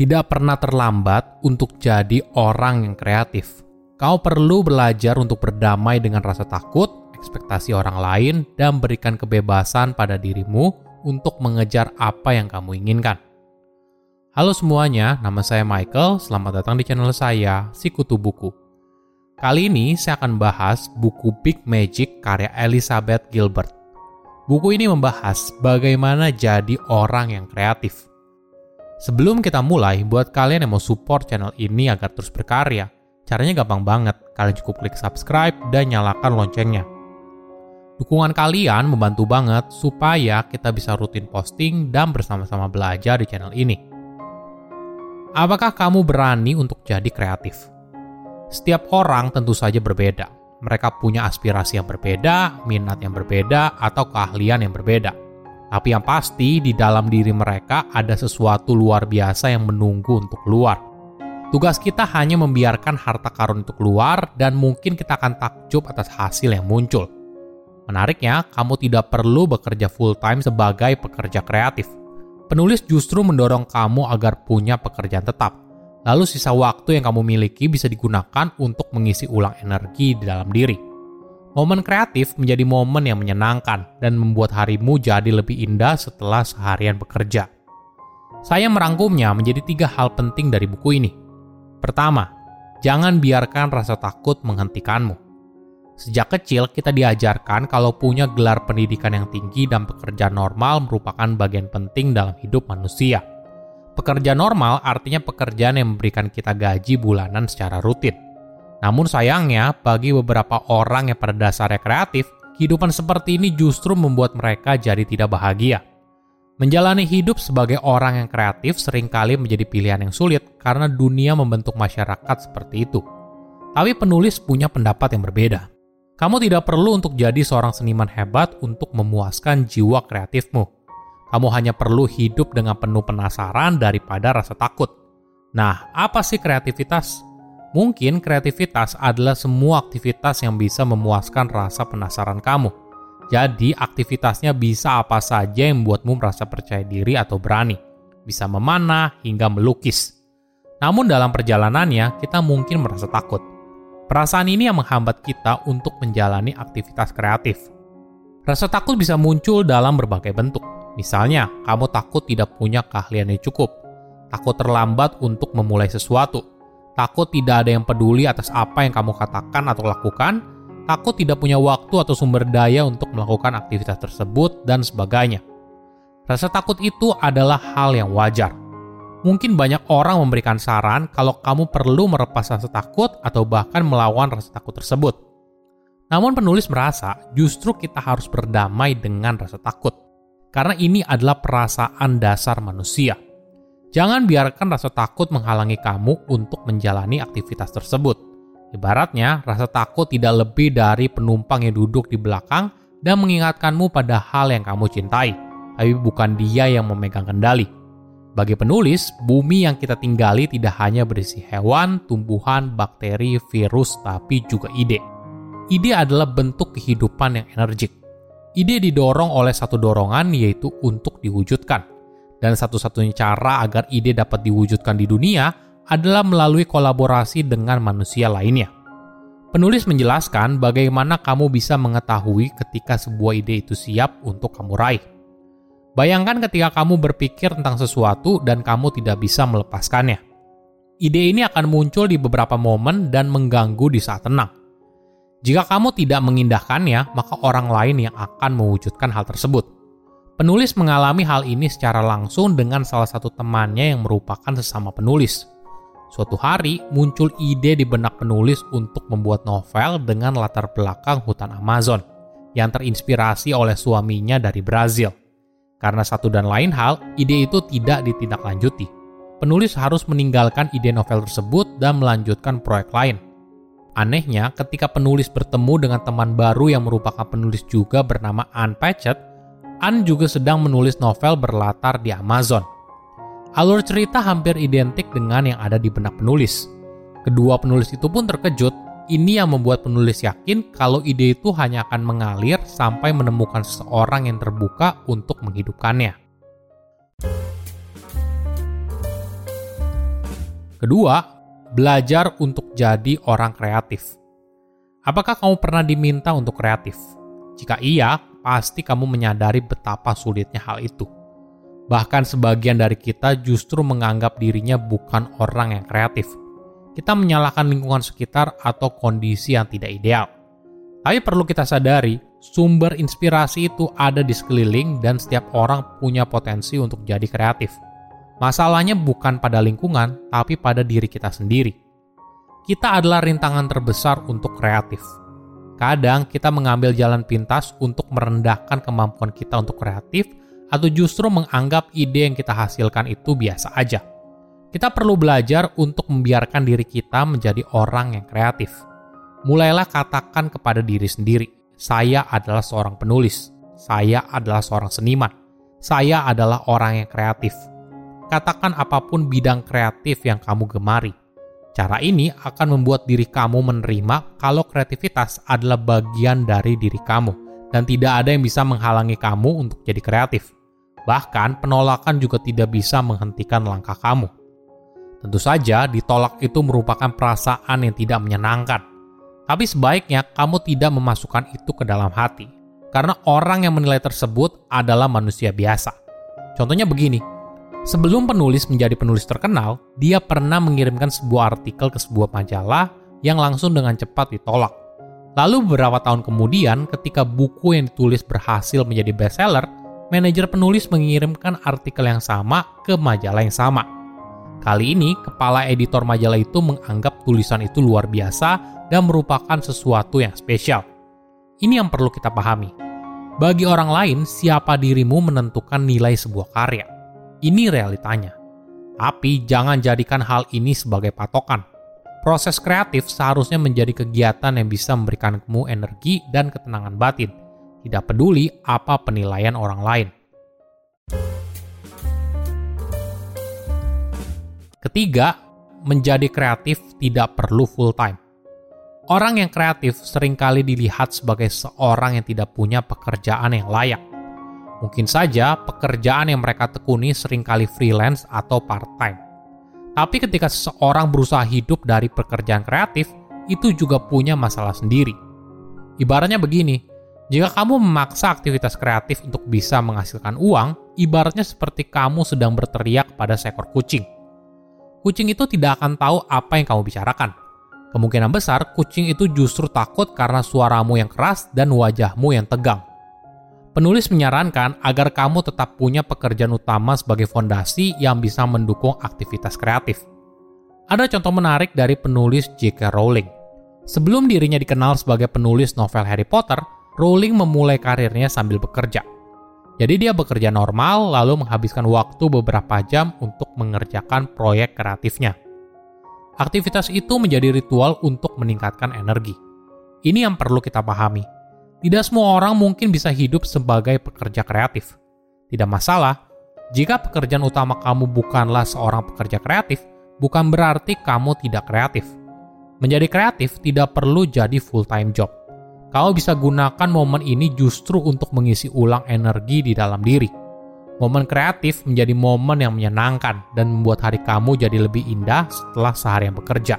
Tidak pernah terlambat untuk jadi orang yang kreatif. Kau perlu belajar untuk berdamai dengan rasa takut, ekspektasi orang lain, dan berikan kebebasan pada dirimu untuk mengejar apa yang kamu inginkan. Halo semuanya, nama saya Michael. Selamat datang di channel saya, Sikutu Buku. Kali ini saya akan bahas buku Big Magic karya Elizabeth Gilbert. Buku ini membahas bagaimana jadi orang yang kreatif. Sebelum kita mulai, buat kalian yang mau support channel ini agar terus berkarya, caranya gampang banget. Kalian cukup klik subscribe dan nyalakan loncengnya. Dukungan kalian membantu banget supaya kita bisa rutin posting dan bersama-sama belajar di channel ini. Apakah kamu berani untuk jadi kreatif? Setiap orang tentu saja berbeda. Mereka punya aspirasi yang berbeda, minat yang berbeda, atau keahlian yang berbeda. Tapi yang pasti di dalam diri mereka ada sesuatu luar biasa yang menunggu untuk keluar. Tugas kita hanya membiarkan harta karun itu keluar dan mungkin kita akan takjub atas hasil yang muncul. Menariknya, kamu tidak perlu bekerja full time sebagai pekerja kreatif. Penulis justru mendorong kamu agar punya pekerjaan tetap. Lalu sisa waktu yang kamu miliki bisa digunakan untuk mengisi ulang energi di dalam diri. Momen kreatif menjadi momen yang menyenangkan dan membuat harimu jadi lebih indah setelah seharian bekerja. Saya merangkumnya menjadi tiga hal penting dari buku ini. Pertama, jangan biarkan rasa takut menghentikanmu. Sejak kecil, kita diajarkan kalau punya gelar pendidikan yang tinggi dan pekerjaan normal merupakan bagian penting dalam hidup manusia. Pekerjaan normal artinya pekerjaan yang memberikan kita gaji bulanan secara rutin namun sayangnya, bagi beberapa orang yang pada dasarnya kreatif, kehidupan seperti ini justru membuat mereka jadi tidak bahagia. Menjalani hidup sebagai orang yang kreatif sering kali menjadi pilihan yang sulit karena dunia membentuk masyarakat seperti itu. Tapi penulis punya pendapat yang berbeda. Kamu tidak perlu untuk jadi seorang seniman hebat untuk memuaskan jiwa kreatifmu. Kamu hanya perlu hidup dengan penuh penasaran daripada rasa takut. Nah, apa sih kreativitas? Mungkin kreativitas adalah semua aktivitas yang bisa memuaskan rasa penasaran kamu. Jadi, aktivitasnya bisa apa saja yang membuatmu merasa percaya diri atau berani. Bisa memanah hingga melukis. Namun dalam perjalanannya, kita mungkin merasa takut. Perasaan ini yang menghambat kita untuk menjalani aktivitas kreatif. Rasa takut bisa muncul dalam berbagai bentuk. Misalnya, kamu takut tidak punya keahlian yang cukup, takut terlambat untuk memulai sesuatu, takut tidak ada yang peduli atas apa yang kamu katakan atau lakukan, takut tidak punya waktu atau sumber daya untuk melakukan aktivitas tersebut, dan sebagainya. Rasa takut itu adalah hal yang wajar. Mungkin banyak orang memberikan saran kalau kamu perlu melepas rasa takut atau bahkan melawan rasa takut tersebut. Namun penulis merasa justru kita harus berdamai dengan rasa takut. Karena ini adalah perasaan dasar manusia Jangan biarkan rasa takut menghalangi kamu untuk menjalani aktivitas tersebut. Ibaratnya, rasa takut tidak lebih dari penumpang yang duduk di belakang dan mengingatkanmu pada hal yang kamu cintai, tapi bukan dia yang memegang kendali. Bagi penulis, bumi yang kita tinggali tidak hanya berisi hewan, tumbuhan, bakteri, virus, tapi juga ide. Ide adalah bentuk kehidupan yang energik. Ide didorong oleh satu dorongan, yaitu untuk diwujudkan dan satu-satunya cara agar ide dapat diwujudkan di dunia adalah melalui kolaborasi dengan manusia lainnya. Penulis menjelaskan bagaimana kamu bisa mengetahui ketika sebuah ide itu siap untuk kamu raih. Bayangkan ketika kamu berpikir tentang sesuatu dan kamu tidak bisa melepaskannya. ide ini akan muncul di beberapa momen dan mengganggu di saat tenang. Jika kamu tidak mengindahkannya, maka orang lain yang akan mewujudkan hal tersebut. Penulis mengalami hal ini secara langsung dengan salah satu temannya yang merupakan sesama penulis. Suatu hari muncul ide di benak penulis untuk membuat novel dengan latar belakang hutan Amazon yang terinspirasi oleh suaminya dari Brazil. Karena satu dan lain hal, ide itu tidak ditindaklanjuti. Penulis harus meninggalkan ide novel tersebut dan melanjutkan proyek lain. Anehnya, ketika penulis bertemu dengan teman baru yang merupakan penulis juga bernama Anne Patchett, Anne juga sedang menulis novel berlatar di Amazon. Alur cerita hampir identik dengan yang ada di benak penulis. Kedua penulis itu pun terkejut ini yang membuat penulis yakin kalau ide itu hanya akan mengalir sampai menemukan seseorang yang terbuka untuk menghidupkannya. Kedua, belajar untuk jadi orang kreatif. Apakah kamu pernah diminta untuk kreatif? Jika iya, pasti kamu menyadari betapa sulitnya hal itu. Bahkan sebagian dari kita justru menganggap dirinya bukan orang yang kreatif kita menyalahkan lingkungan sekitar atau kondisi yang tidak ideal. Tapi perlu kita sadari, sumber inspirasi itu ada di sekeliling dan setiap orang punya potensi untuk jadi kreatif. Masalahnya bukan pada lingkungan, tapi pada diri kita sendiri. Kita adalah rintangan terbesar untuk kreatif. Kadang kita mengambil jalan pintas untuk merendahkan kemampuan kita untuk kreatif atau justru menganggap ide yang kita hasilkan itu biasa aja. Kita perlu belajar untuk membiarkan diri kita menjadi orang yang kreatif. Mulailah katakan kepada diri sendiri, "Saya adalah seorang penulis, saya adalah seorang seniman, saya adalah orang yang kreatif." Katakan apa pun bidang kreatif yang kamu gemari. Cara ini akan membuat diri kamu menerima kalau kreativitas adalah bagian dari diri kamu dan tidak ada yang bisa menghalangi kamu untuk jadi kreatif. Bahkan, penolakan juga tidak bisa menghentikan langkah kamu. Tentu saja, ditolak itu merupakan perasaan yang tidak menyenangkan. Tapi sebaiknya kamu tidak memasukkan itu ke dalam hati, karena orang yang menilai tersebut adalah manusia biasa. Contohnya begini, sebelum penulis menjadi penulis terkenal, dia pernah mengirimkan sebuah artikel ke sebuah majalah yang langsung dengan cepat ditolak. Lalu beberapa tahun kemudian, ketika buku yang ditulis berhasil menjadi bestseller, manajer penulis mengirimkan artikel yang sama ke majalah yang sama Kali ini, kepala editor majalah itu menganggap tulisan itu luar biasa dan merupakan sesuatu yang spesial. Ini yang perlu kita pahami. Bagi orang lain, siapa dirimu menentukan nilai sebuah karya. Ini realitanya. Tapi jangan jadikan hal ini sebagai patokan. Proses kreatif seharusnya menjadi kegiatan yang bisa memberikan kamu energi dan ketenangan batin, tidak peduli apa penilaian orang lain. Ketiga, menjadi kreatif tidak perlu full time. Orang yang kreatif sering kali dilihat sebagai seorang yang tidak punya pekerjaan yang layak. Mungkin saja pekerjaan yang mereka tekuni sering kali freelance atau part-time. Tapi ketika seseorang berusaha hidup dari pekerjaan kreatif, itu juga punya masalah sendiri. Ibaratnya begini, jika kamu memaksa aktivitas kreatif untuk bisa menghasilkan uang, ibaratnya seperti kamu sedang berteriak pada seekor kucing kucing itu tidak akan tahu apa yang kamu bicarakan. Kemungkinan besar kucing itu justru takut karena suaramu yang keras dan wajahmu yang tegang. Penulis menyarankan agar kamu tetap punya pekerjaan utama sebagai fondasi yang bisa mendukung aktivitas kreatif. Ada contoh menarik dari penulis J.K. Rowling. Sebelum dirinya dikenal sebagai penulis novel Harry Potter, Rowling memulai karirnya sambil bekerja. Jadi dia bekerja normal lalu menghabiskan waktu beberapa jam untuk mengerjakan proyek kreatifnya. Aktivitas itu menjadi ritual untuk meningkatkan energi. Ini yang perlu kita pahami. Tidak semua orang mungkin bisa hidup sebagai pekerja kreatif. Tidak masalah, jika pekerjaan utama kamu bukanlah seorang pekerja kreatif, bukan berarti kamu tidak kreatif. Menjadi kreatif tidak perlu jadi full-time job Kau bisa gunakan momen ini justru untuk mengisi ulang energi di dalam diri. Momen kreatif menjadi momen yang menyenangkan dan membuat hari kamu jadi lebih indah setelah seharian bekerja.